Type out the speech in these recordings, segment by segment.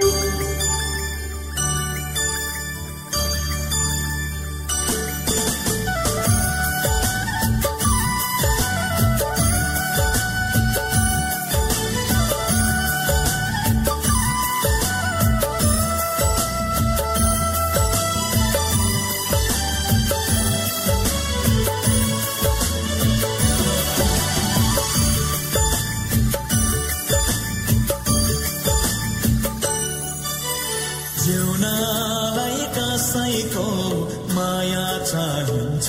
Thank you. जिउनलाई कसैको माया चाहिन्छ।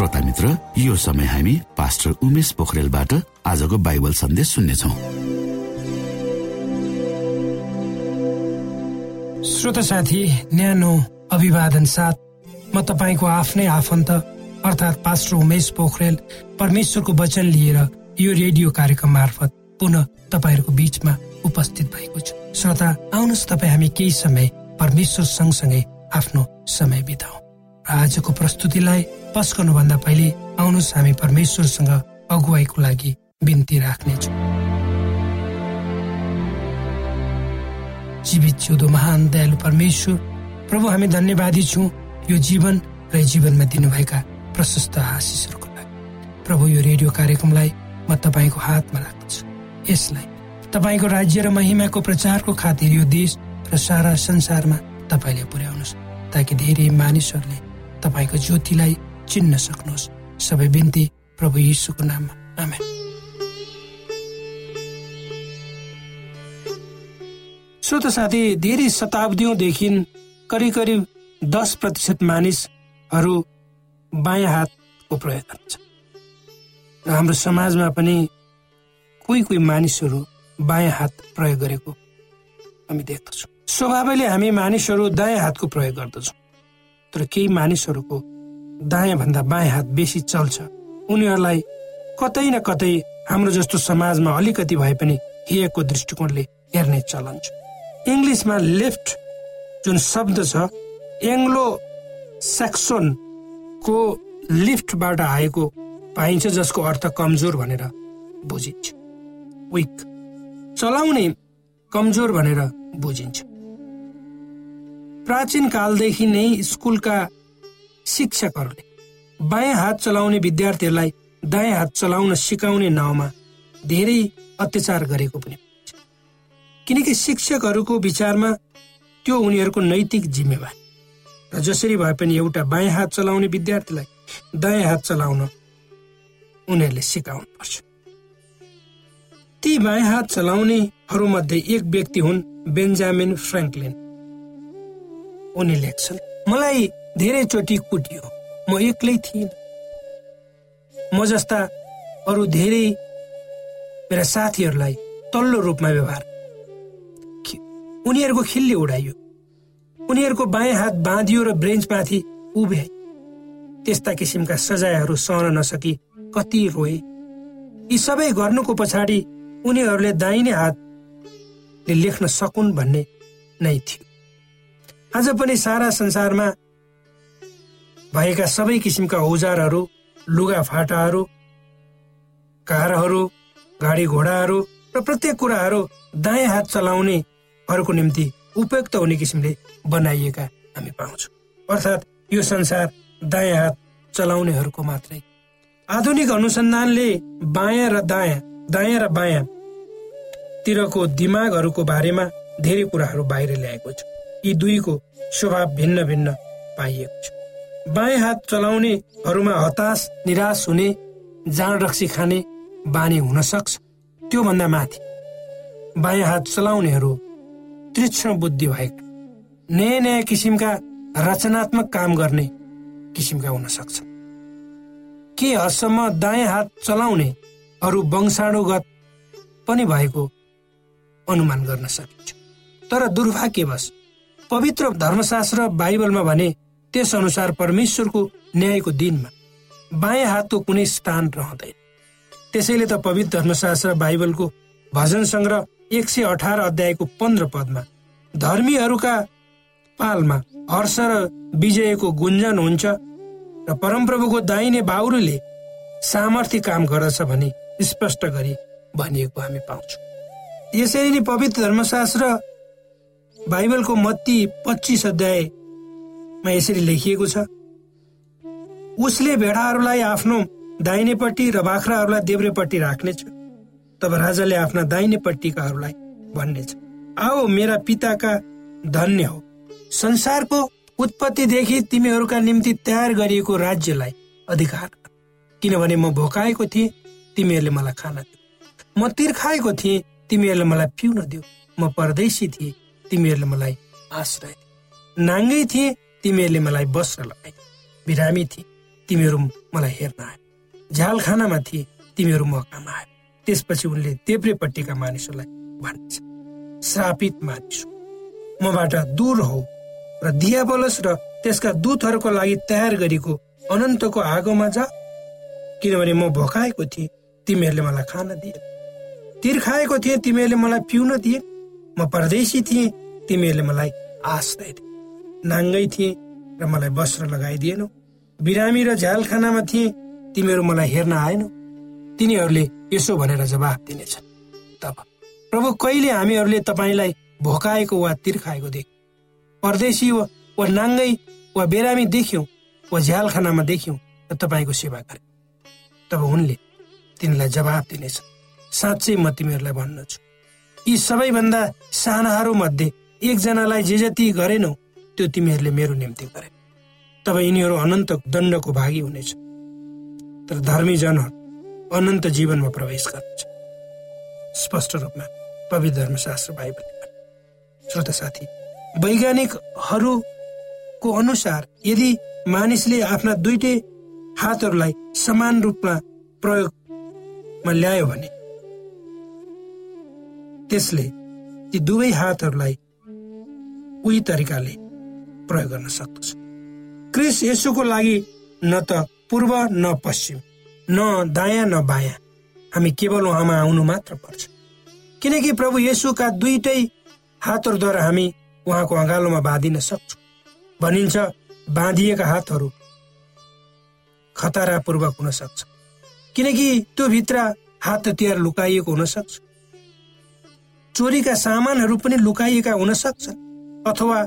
श्रोता मित्र यो समय हामी पास्टर उमेश पोखरेलबाट आजको बाइबल सन्देश सुन्नेछौ। श्रोता साथी न्यानो अभिवादन साथ म तपाईँको आफ्नै आफन्त अर्थात् पास्टर उमेश पोखरेल परमेश्वरको वचन लिएर यो रेडियो कार्यक्रम मार्फत पुनः तपाईँहरूको बिचमा उपस्थित भएको छु। श्रोता आउनुहोस् तपाईँ हामी केही समय परमेश्वर सँगसँगै आफ्नो समय बिताउ। आजको प्रस्तुतिलाई पस्कनुभन्दा पहिले आउनुहोस् हामी परमेश्वरसँग अगुवाईको लागि बिन्ती राख्नेछौँ। जीवित जिउँदो महान दयालु परमेश्वर प्रभु हामी धन्यवादी छौँ यो जीवन र जीवनमा दिनुभएका प्रशस्त आशिषहरूको लागि। प्रभु यो रेडियो कार्यक्रमलाई म तपाईँको हातमा राख्दछु। यसलाई तपाईँको राज्य र महिमाको प्रचारको खातिर यो देश र सारा संसारमा तपाईँले पुर्याउनुहोस् ताकि धेरै मानिसहरूले तपाईँको ज्योतिलाई चिन्न सक्नुहोस्। सबै बिन्ती प्रभु यीशुको नाममा। आमेन। श्रोत साथी धेरै शताब्दीदेखि करिब करिब दस प्रतिशत मानिसहरू बायाँ हातको प्रयोग गर्छ हाम्रो समाजमा पनि कोही कोही मानिसहरू बायाँ हात प्रयोग गरेको हामी देख्दछौँ। स्वभावले हामी मानिसहरू दायाँ हातको प्रयोग गर्दछौँ। तर केही मानिसहरूको दायाँ भन्दा बायाँ हात बेसी चल्छ। उनीहरूलाई कतै न कतै हाम्रो जस्तो समाजमा अलिकति भए पनि हेयको दृष्टिकोणले हेर्ने चलन छ। इङ्ग्लिसमा लेफ्ट जुन शब्द छ एङ्ग्लो सेक्सनको लिफ्टबाट आएको पाइन्छ जसको अर्थ कमजोर भनेर बुझिन्छ। विक चलाउने कमजोर भनेर बुझिन्छ। प्राचीन कालदेखि नै स्कुलका शिक्षकहरूले। बायाँ हात चलाउने विद्यार्थीहरूलाई दायाँ हात चलाउन सिकाउने नाउँमा धेरै अत्याचार गरेको पनि किनकि शिक्षकहरूको विचारमा त्यो उनीहरूको नैतिक जिम्मेवारी। र जसरी भए पनि एउटा बायाँ हात चलाउने विद्यार्थीलाई दायाँ हात चलाउन उनीहरूले सिकाउनु पर्छ ती बायाँ हात चलाउनेहरूमध्ये एक व्यक्ति हुन् बेन्जामिन फ्रेङ्कलिन। उनी लेख्छन् मलाई धेरैचोटि कुटियो। म एक्लै थिइनँ। म जस्ता अरू धेरै मेरा साथीहरूलाई तल्लो रूपमा व्यवहार उनीहरूको खिल्ली उडाइयो। उनीहरूको बायाँ हात बाँधियो र ब्रेन्चमाथि उभ्याए। त्यस्ता किसिमका सजायहरू सहन नसकी कति रोए। यी सबै गर्नुको पछाडि उनीहरूले दाहिने हातले लेख्न सकुन् भन्ने नै थियो। आज पनि सारा संसारमा भएका सबै किसिमका औजारहरू लुगा फाटाहरू कारहरू गाडी घोडाहरू र प्रत्येक कुराहरू दायाँ हात चलाउनेहरूको निम्ति उपयुक्त हुने किसिमले बनाइएका हामी पाउँछौँ। अर्थात् यो संसार दायाँ हात चलाउनेहरूको मात्रै। आधुनिक अनुसन्धानले बायाँ र दायाँ दायाँ र बायाँ तिरको दिमागहरूको बारेमा धेरै कुराहरू बाहिर ल्याएको छ। यी दुईको स्वभाव भिन्न भिन्न पाइएको छ। बायाँ हात चलाउनेहरूमा हताश निराश हुने जाँड रक्सी खाने बानी हुन सक्छ। त्योभन्दा माथि बायाँ हात चलाउनेहरू तीक्ष्ण बुद्धि भएका नयाँ नयाँ किसिमका रचनात्मक काम गर्ने किसिमका हुन सक्छ। के हदसम्म दायाँ हात चलाउनेहरू वंशाणुगत पनि भएको अनुमान गर्न सकिन्छ? तर दुर्भाग्यवश पवित्र धर्मशास्त्र बाइबलमा भने त्यस अनुसार परमेश्वरको न्यायको दिनमा बायाँ हातको कुनै स्थान रहँदैन। त्यसैले त पवित्र धर्मशास्त्र बाइबलको भजन सङ्ग्रह एक सय अठार अध्यायको पन्ध्र पदमा धर्मीहरूका पालमा हर्ष र विजयको गुन्जन हुन्छ र परमप्रभुको दाहिने बाहुरीले सामर्थ्य काम गर्दछ भने स्पष्ट गरी भनिएको हामी पाउँछौँ। यसरी नै पवित्र धर्मशास्त्र बाइबलको मत्ती पच्चिस अध्यायमा यसरी लेखिएको छ उसले भेडाहरूलाई आफ्नो दाहिनेपट्टि र बाख्राहरूलाई देब्रेपट्टि राख्नेछ तब राजाले आफ्ना दाहिनेपट्टिकाहरूलाई भन्नेछ आओ मेरा पिताका धन्य हो। संसारको उत्पत्तिदेखि तिमीहरूका निम्ति तयार गरिएको राज्यलाई अधिकार। किनभने म भोकाएको थिएँ तिमीहरूले मलाई खाना दियो। म तिर्खाएको थिएँ तिमीहरूले मलाई पिउन दियो। म परदेशी थिएँ तिमीहरूले मलाई आश्रय नाङ्गै थिए तिमीहरूले मलाई वस्त्र लगाए। बिरामी थिए। तिमीहरू मलाई हेर्न आयो झालखानामा थिए। तिमीहरू मकामा आयो त्यसपछि उनले देब्रेपट्टिका मानिसहरूलाई भन्छ श्रापित मानिस मबाट दूर हो र दियाबलस र त्यसका दूतहरूको लागि तयार गरेको अनन्तको आगोमा जा। किनभने म भोकाएको थिएँ। तिमीहरूले मलाई खान दिए। तिर खाएको थिएँ। तिमीहरूले मलाई पिउन दिए। म परदेशी थिएँ। तिमीहरूले मलाई आश्रय दिए। नाङ्गै थिएँ र मलाई वस्त्र लगाइदिएनौ। बिरामी र झ्यालखानामा थिए तिमीहरू मलाई हेर्न आएनौ। तिनीहरूले यसो भनेर जवाब दिनेछन्। तब प्रभु कहिले हामीहरूले तपाईँलाई भोकाएको वा तिर्खाएको देख परदेशी वा नाङ्गै वा बिरामी देख्यौँ वा झ्यालखानामा देख्यौँ र तपाईँको सेवा गरे तब उनले तिनलाई जवाब दिनेछ साँच्चै म तिमीहरूलाई भन्नेछु। यी सबैभन्दा सानाहरू मध्ये एकजनालाई जे जति गरेनौ त्यो तिमीहरूले मेरो निम्ति गरे। तब यिनीहरू अनन्त दण्डको भागी हुनेछ। तर धर्मी जनहरू अनन्त जीवनमा प्रवेश गर्नेछ। स्पष्ट रूपमा पवित्र धर्मशास्त्र बाइबल श्रोता साथी वैज्ञानिकहरूको अनुसार यदि मानिसले आफ्ना दुइटै हातहरूलाई समान रूपमा प्रयोगमा ल्यायो भने त्यसले ती दुवै हातहरूलाई उही तरिकाले प्रयोग गर्न सक्दछ। क्रिस यसोको लागि न त पूर्व न पश्चिम न दायाँ न बायाँ। हामी केवल उहाँमा आउनु मात्र पर्छ। किनकि प्रभु येसुका दुईटै हातहरूद्वारा हामी उहाँको अँगालोमा बाँधिन सक्छौँ। भनिन्छ बाँधिएका हातहरू खतरापूर्वक हुन सक्छ। किनकि त्यो भित्र हात हतियार लुकाइएको हुन सक्छ। चोरीका सामानहरू पनि लुकाइएका हुन सक्छन्। अथवा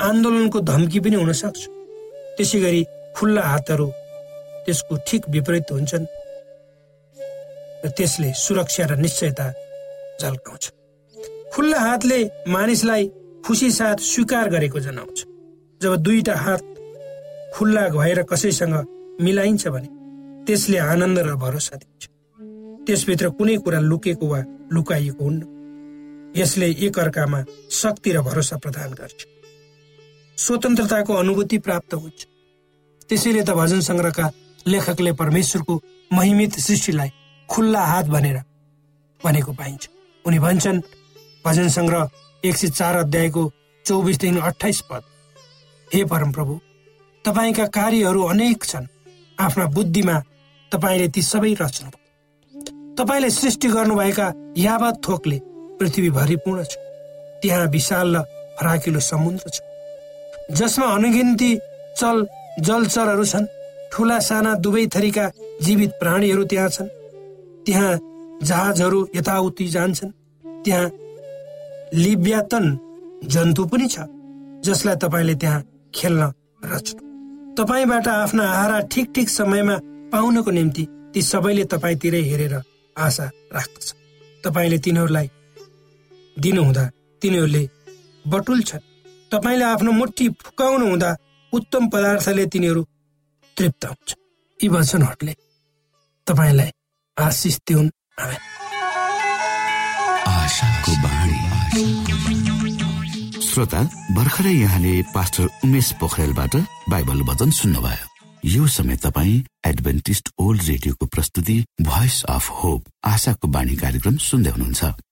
आन्दोलनको धम्की पनि हुन सक्छ। त्यसै गरी खुल्ला हातहरू त्यसको ठिक विपरीत हुन्छन् र त्यसले सुरक्षा र निश्चयता झल्काउँछ। खुल्ला हातले मानिसलाई खुसी साथ स्वीकार गरेको जनाउँछ। जब दुईटा हात खुल्ला भएर कसैसँग मिलाइन्छ भने त्यसले आनन्द र भरोसा दिन्छ। त्यसभित्र कुनै कुरा लुकेको वा लुकाइएको हुन्न। यसले एकअर्कामा शक्ति र भरोसा प्रदान गर्छ। स्वतन्त्रताको अनुभूति प्राप्त हुन्छ त्यसैले त भजन सङ्ग्रहका लेखकले परमेश्वरको महिमित सृष्टिलाई खुल्ला हात भनेर भनेको पाइन्छ। उनी भन्छन् भजन सङ्ग्रह एक सय चार अध्यायको चौबिसदेखि अठाइस पद। हे परमप्रभु तपाईँका कार्यहरू अनेक छन्। आफ्ना बुद्धिमा तपाईँले ती सबै रच्नु तपाईँले सृष्टि गर्नुभएका यावत थोकले पृथ्वी भरिपूर्ण छ। त्यहाँ विशाल र फराकिलो समुद्र छ। जसमा अनगिन्ती चल जलचरहरू छन्। ठुला साना दुवै थरीका जीवित प्राणीहरू त्यहाँ छन्। त्यहाँ जहाजहरू यताउति जान्छन्। त्यहाँ लिब्यातन जन्तु पनि छ जसलाई तपाईँले त्यहाँ खेल्न रच्नु। तपाईँबाट आफ्ना आहारा ठिक ठिक समयमा पाउनको निम्ति ती सबैले तपाईँतिरै हेरेर आशा राख्दछ। तपाईँले तिनीहरूलाई दिनुहुँदा तिनीहरूले बटुल्छन् तपाईँले आफ्नो मुठी फुकाउनु हुँदा उत्तम पदार्थले तिनीहरू तृप्त हुन्छ। यी वचनहरूले तपाईँलाई आशिष दिउन्। श्रोता भर्खरै यहाँले पास्टर उमेश पोखरेलबाट बाइबल वचन सुन्नुभयो। यो समय तपाईँ एडभेन्टिस्ट ओल्ड रेडियोको प्रस्तुति भोइस अफ होप आशाको बाणी कार्यक्रम सुन्दै हुनुहुन्छ।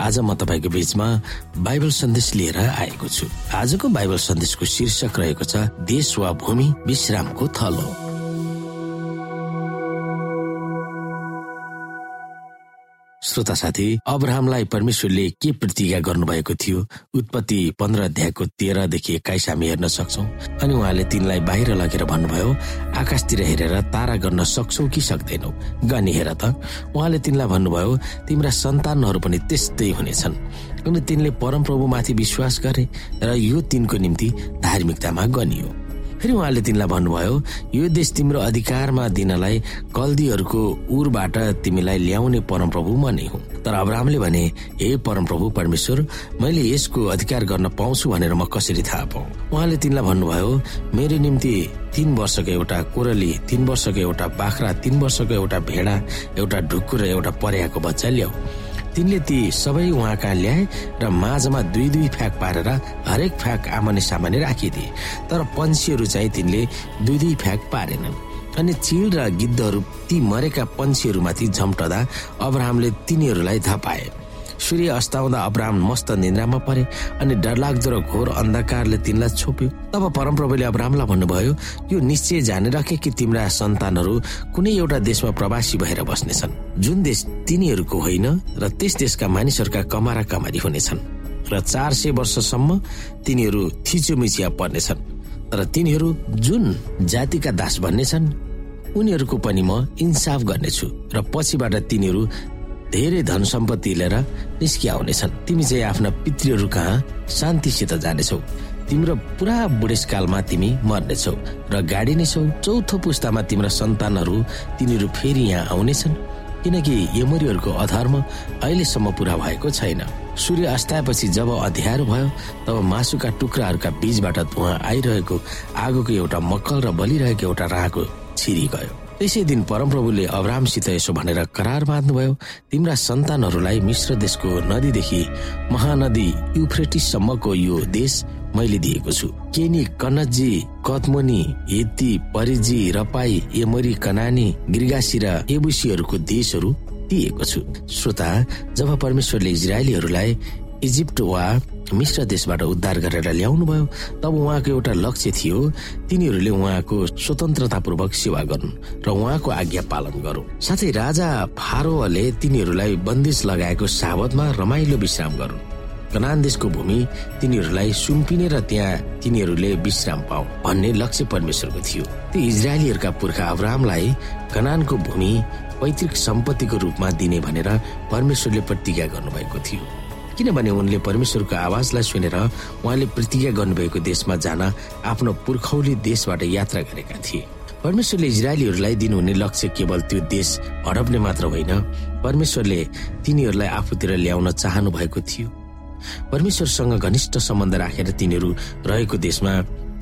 आज म तपाईँको बीचमा बाइबल सन्देश लिएर आएको छु। आजको बाइबल सन्देशको शीर्षक रहेको छ देश वा भूमि विश्रामको थलो। श्रोता साथी अब्राहमलाई परमेश्वरले के प्रतिज्ञा गर्नुभएको थियो? उत्पत्ति पन्ध्र अध्यायको तेह्रदेखि एक्काइस हामी हेर्न सक्छौ। अनि उहाँले तिनलाई बाहिर लगेर भन्नुभयो आकाशतिर हेरेर तारा गर्न सक्छौ कि सक्दैनौ? गनी हेर त। उहाँले तिनलाई भन्नुभयो तिम्रा सन्तानहरू पनि त्यस्तै हुनेछन्। अनि तिनले परमप्रभुमाथि विश्वास गरे र यो तिनको निम्ति धार्मिकतामा गनियो। फेरि उहाँले तिमीलाई भन्नुभयो यो देश तिम्रो अधिकारमा दिनलाई कल्दीहरूको उरबाट तिमीलाई ल्याउने परमप्रभु म नै हुँ। तर अब्राहमले भने हे परमप्रभु परमेश्वर मैले यसको अधिकार गर्न पाउँछु भनेर म कसरी थाहा पाऊ? उहाँले तिमीलाई भन्नुभयो मेरो निम्ति तीन वर्षको एउटा कोरली तीन वर्षको एउटा बाख्रा तीन वर्षको एउटा भेडा एउटा ढुक्कुर र एउटा पर्याको बच्चा ल्याऊ। तिनले ती सबै उहाँ कहाँ ल्याए र माझमा दुई दुई फ्याक पारेर हरेक फ्याक आमाने सामाने राखिदिए। तर पन्छीहरू चाहिँ तिनले दुई दुई फ्याक पारेनन्। अनि चिल र गिद्धहरू ती मरेका पन्छीहरूमाथि झम्टदा अब्राहमले तिनीहरूलाई धपाए सूर्य अस्ताउँदा अब्राम मस्त निन्द्रामा परे अनि डरलाग्दो र घोर अन्धकारले तिनलाई छोप्यो। तब परमप्रभुले अब्रामलाई भन्नुभयो यो निश्चय जाने राखे कि तिम्रा सन्तानहरू कुनै एउटा देशमा प्रवासी भएर बस्नेछन्। जुन देश तिनीहरूको होइन र त्यस देशका मानिसहरूका कमारा कमारी हुनेछन् र चार सय वर्षसम्म तिनीहरू थिचोमिचिया पर्नेछन्। तर तिनीहरू जुन जातिका दास भन्नेछन् उनीहरूको पनि म इन्साफ गर्नेछु र पछिबाट तिनीहरू धेरै धन सम्पत्ति लिएर निस्किआउनेछन् तिमी चाहिँ आफ्ना पितृहरू कहाँ? शान्तिसित जानेछौ। तिम्रो पुरा बुढेसकालमा तिमी मर्नेछौ र गाडी नै छौ। चौथो पुस्तामा तिम्रा सन्तानहरू तिनीहरू फेरि यहाँ आउनेछन्। किनकि यमरीहरूको अधर्म अहिलेसम्म पुरा भएको छैन। सूर्य अस्ताएपछि जब अध्यारो भयो तब मासुका टुक्राहरूका बीचबाट धुवा आइरहेको आगोको एउटा मक्कल र बलिरहेको एउटा राहको छिरी गयो त्यसै दिन परमप्रभुले अब्रामसित यसो भनेर करार बाँध्नुभयो। तिम्रा सन्तानहरूलाई मिश्र देशको नदीदेखि महानदी युफ्रेटिससम्मको यो देश मैले दिएको छु। केनी कनजी कतमोनी हेती परिजी रपाई एमरी कनानी गिर्गासी र एबुसीहरूको देशहरू दिएको छु। श्रोता जब परमेश्वरले इजरायलीहरूलाई इजिप्ट वा मिश्र देशबाट उद्धार गरेर ल्याउनु भयो तब उहाँको एउटा लक्ष्य थियो तिनीहरूले उहाँको स्वतन्त्रतापूर्वक सेवा गरून् र उहाँको आज्ञा पालन गरौँ साथै राजा फारोले तिनीहरूलाई बन्दिस लगाएको साबतमा रमाइलो विश्राम गरून्। कनान देशको भूमि तिनीहरूलाई सुम्पिने र त्यहाँ तिनीहरूले विश्राम पाऊ भन्ने लक्ष्य परमेश्वरको थियो। त्यो इजरायलीहरूका पुर्खा अब्रामलाई कनानको भूमि पैतृक सम्पत्तिको रूपमा दिने भनेर परमेश्वरले प्रतिज्ञा गर्नुभएको थियो। किनभने उनले परमेश्वरको आवाजलाई सुनेर उहाँले प्रतिज्ञा गर्नुभएको देशमा जान आफ्नो पुर्खौली देशबाट यात्रा गरेका थिए। परमेश्वरले इजरायलीहरूलाई दिनुहुने लक्ष्य केवल त्यो देश हडप्ने मात्र होइन परमेश्वरले तिनीहरूलाई आफूतिर ल्याउन चाहनु भएको थियो। परमेश्वरसँग घनिष्ठ सम्बन्ध राखेर तिनीहरू रहेको देशमा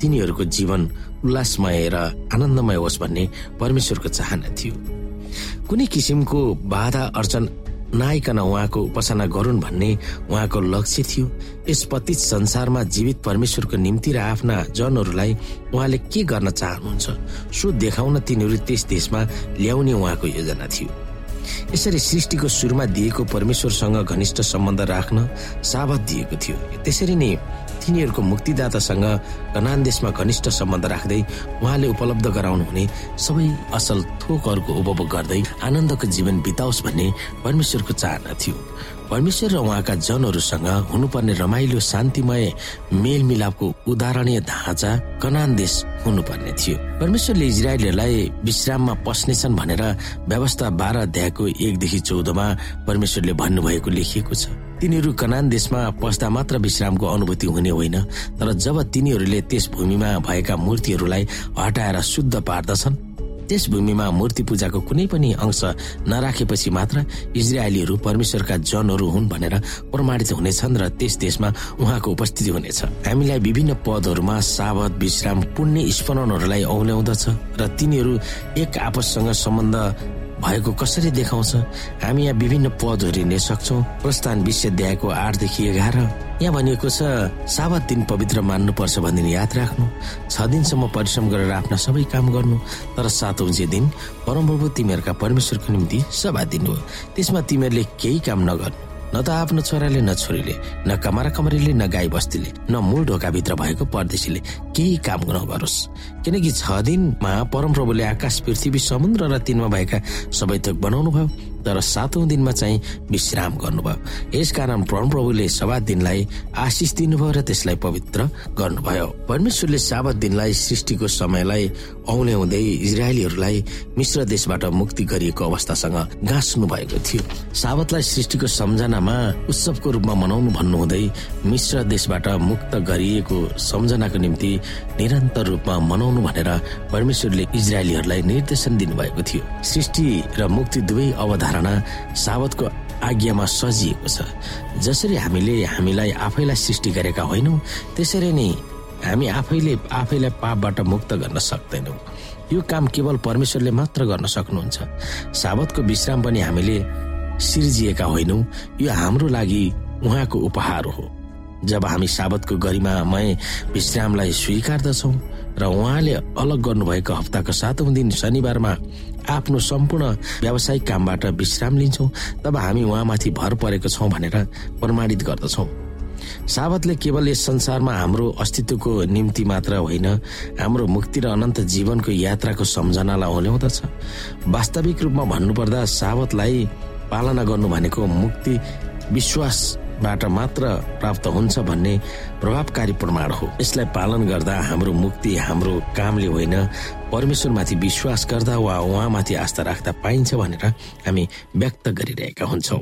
तिनीहरूको जीवन उल्लासमय र आनन्दमय होस् भन्ने परमेश्वरको चाहना थियो। कुनै किसिमको बाधा अर्चन नआइकन उहाँको उपासना गरून् भन्ने उहाँको लक्ष्य थियो। यस पतित संसारमा जीवित परमेश्वरको निम्ति र आफ्ना जनहरूलाई उहाँले के गर्न चाहनुहुन्छ सो देखाउन तिनीहरू त्यस देशमा ल्याउने उहाँको योजना थियो। यसरी सृष्टिको सुरुमा दिएको परमेश्वरसँग घनिष्ठ सम्बन्ध राख्न साबत दिएको थियो। त्यसरी नै तिनीहरूको मुक्तिदातासँग कनान देशमा घनिष्ठ सम्बन्ध राख्दै उहाँले उपलब्ध गराउनु हुने सबै असल थोकहरूको उपभोग गर्दै आनन्दको जीवन बिताओस् भन्ने परमेश्वरको चाहना थियो। परमेश्वर र उहाँका जनहरूसँग हुनुपर्ने रमाइलो शान्तिमय मेलमिलापको उदाहरणीय ढाँचा कनान देश हुनुपर्ने थियो। परमेश्वरले इजरायलीहरूलाई विश्राममा पस्नेछन् भनेर व्यवस्था बाह्र अध्यायको एकदेखि चौधमा परमेश्वरले भन्नुभएको लेखिएको छ। तिनीहरू कनान देशमा पस्दा मात्र विश्रामको अनुभूति हुने होइन तर जब तिनीहरूले त्यस भूमिमा भएका मूर्तिहरूलाई हटाएर शुद्ध पार्दछन् त्यस भूमिमा मूर्ति पूजाको कुनै पनि अंश नराखेपछि मात्र इजरायलीहरू परमेश्वरका जनहरू हुन् भनेर प्रमाणित हुनेछन् र त्यस देशमा उहाँको उपस्थिति हुनेछ। हामीलाई विभिन्न पदहरूमा सावध विश्राम पुण्य स्मरणहरूलाई औल्याउँदछ र तिनीहरू एक आपससँग सम्बन्ध भएको कसरी देखाउँछ? हामी यहाँ विभिन्न पदहरू हेर्न सक्छौ। प्रस्थान विश्व अध्यायको आठदेखि एघार। यहाँ भनिएको छ साबत दिन पवित्र मान्नुपर्छ भन्ने याद राख्नु। छ दिनसम्म परिश्रम गरेर आफ्ना सबै काम गर्नु तर सातौँ जे दिन परमप्रभु तिमीहरूका परमेश्वरको निम्ति सभा दिनु हो। त्यसमा तिमीहरूले केही काम नगर्नु। न त आफ्नो छोराले न छोरीले न कमारा कमरीले न गाई बस्तीले न मूल ढोकाभित्र भएको परदेशीले। केही काम नगरोस्। किनकि छ दिनमा परमप्रभुले आकाश पृथ्वी समुद्र र तिनमा भएका सबै थोक बनाउनु भयो तर सातौं दिनमा चाहिँ विश्राम गर्नुभयो। यसकारण परमप्रभुले सभा दिनलाई आशिष दिनुभयो र त्यसलाई पवित्र गर्नुभयो। परमेश्वरले साबत दिनलाई सृष्टिको समयलाई औल्याउँदै इजरायलीहरूलाई मिश्र देशबाट मुक्ति गरिएको अवस्थासँग गाँच्नु भएको थियो। साबतलाई सृष्टिको सम्झनामा उत्सवको रूपमा मनाउनु भन्नुहुँदै मिश्र देशबाट मुक्त गरिएको सम्झनाको निम्ति निरन्तर रूपमा मनाउनु भनेर परमेश्वरले इजरायलीहरूलाई निर्देशन दिनुभएको थियो। सृष्टि र मुक्ति दुवै अवधारणा धारणा सावतको आज्ञामा सजिएको छ। जसरी हामीले हामीलाई आफैलाई सृष्टि गरेका होइनौँ त्यसरी नै हामी आफैले आफैलाई पापबाट मुक्त गर्न सक्दैनौँ। यो काम केवल परमेश्वरले मात्र गर्न सक्नुहुन्छ। साबतको विश्राम पनि हामीले सिर्जिएका होइनौँ। यो हाम्रो लागि उहाँको उपहार हो। जब हामी साबतको गरिमामय विश्रामलाई स्वीकार्दछौँ र उहाँले अलग गर्नुभएको हप्ताको सातौं दिन शनिबारमा आफ्नो सम्पूर्ण व्यावसायिक कामबाट विश्राम लिन्छौँ तब हामी उहाँमाथि भर परेको छौँ भनेर प्रमाणित गर्दछौँ। साबतले केवल यस संसारमा हाम्रो अस्तित्वको निम्ति मात्र होइन हाम्रो मुक्ति र अनन्त जीवनको यात्राको सम्झनालाई ओल्याउँदछ वास्तविक रूपमा भन्नुपर्दा साबतलाई पालना गर्नु भनेको मुक्ति विश्वास बाट मात्र प्राप्त हुन्छ भन्ने प्रभावकारी प्रमाण हो। यसलाई पालन गर्दा हाम्रो मुक्ति हाम्रो कामले होइन परमेश्वरमाथि विश्वास गर्दा वा उहाँमाथि आस्था राख्दा पाइन्छ भनेर हामी व्यक्त गरिरहेका हुन्छौँ।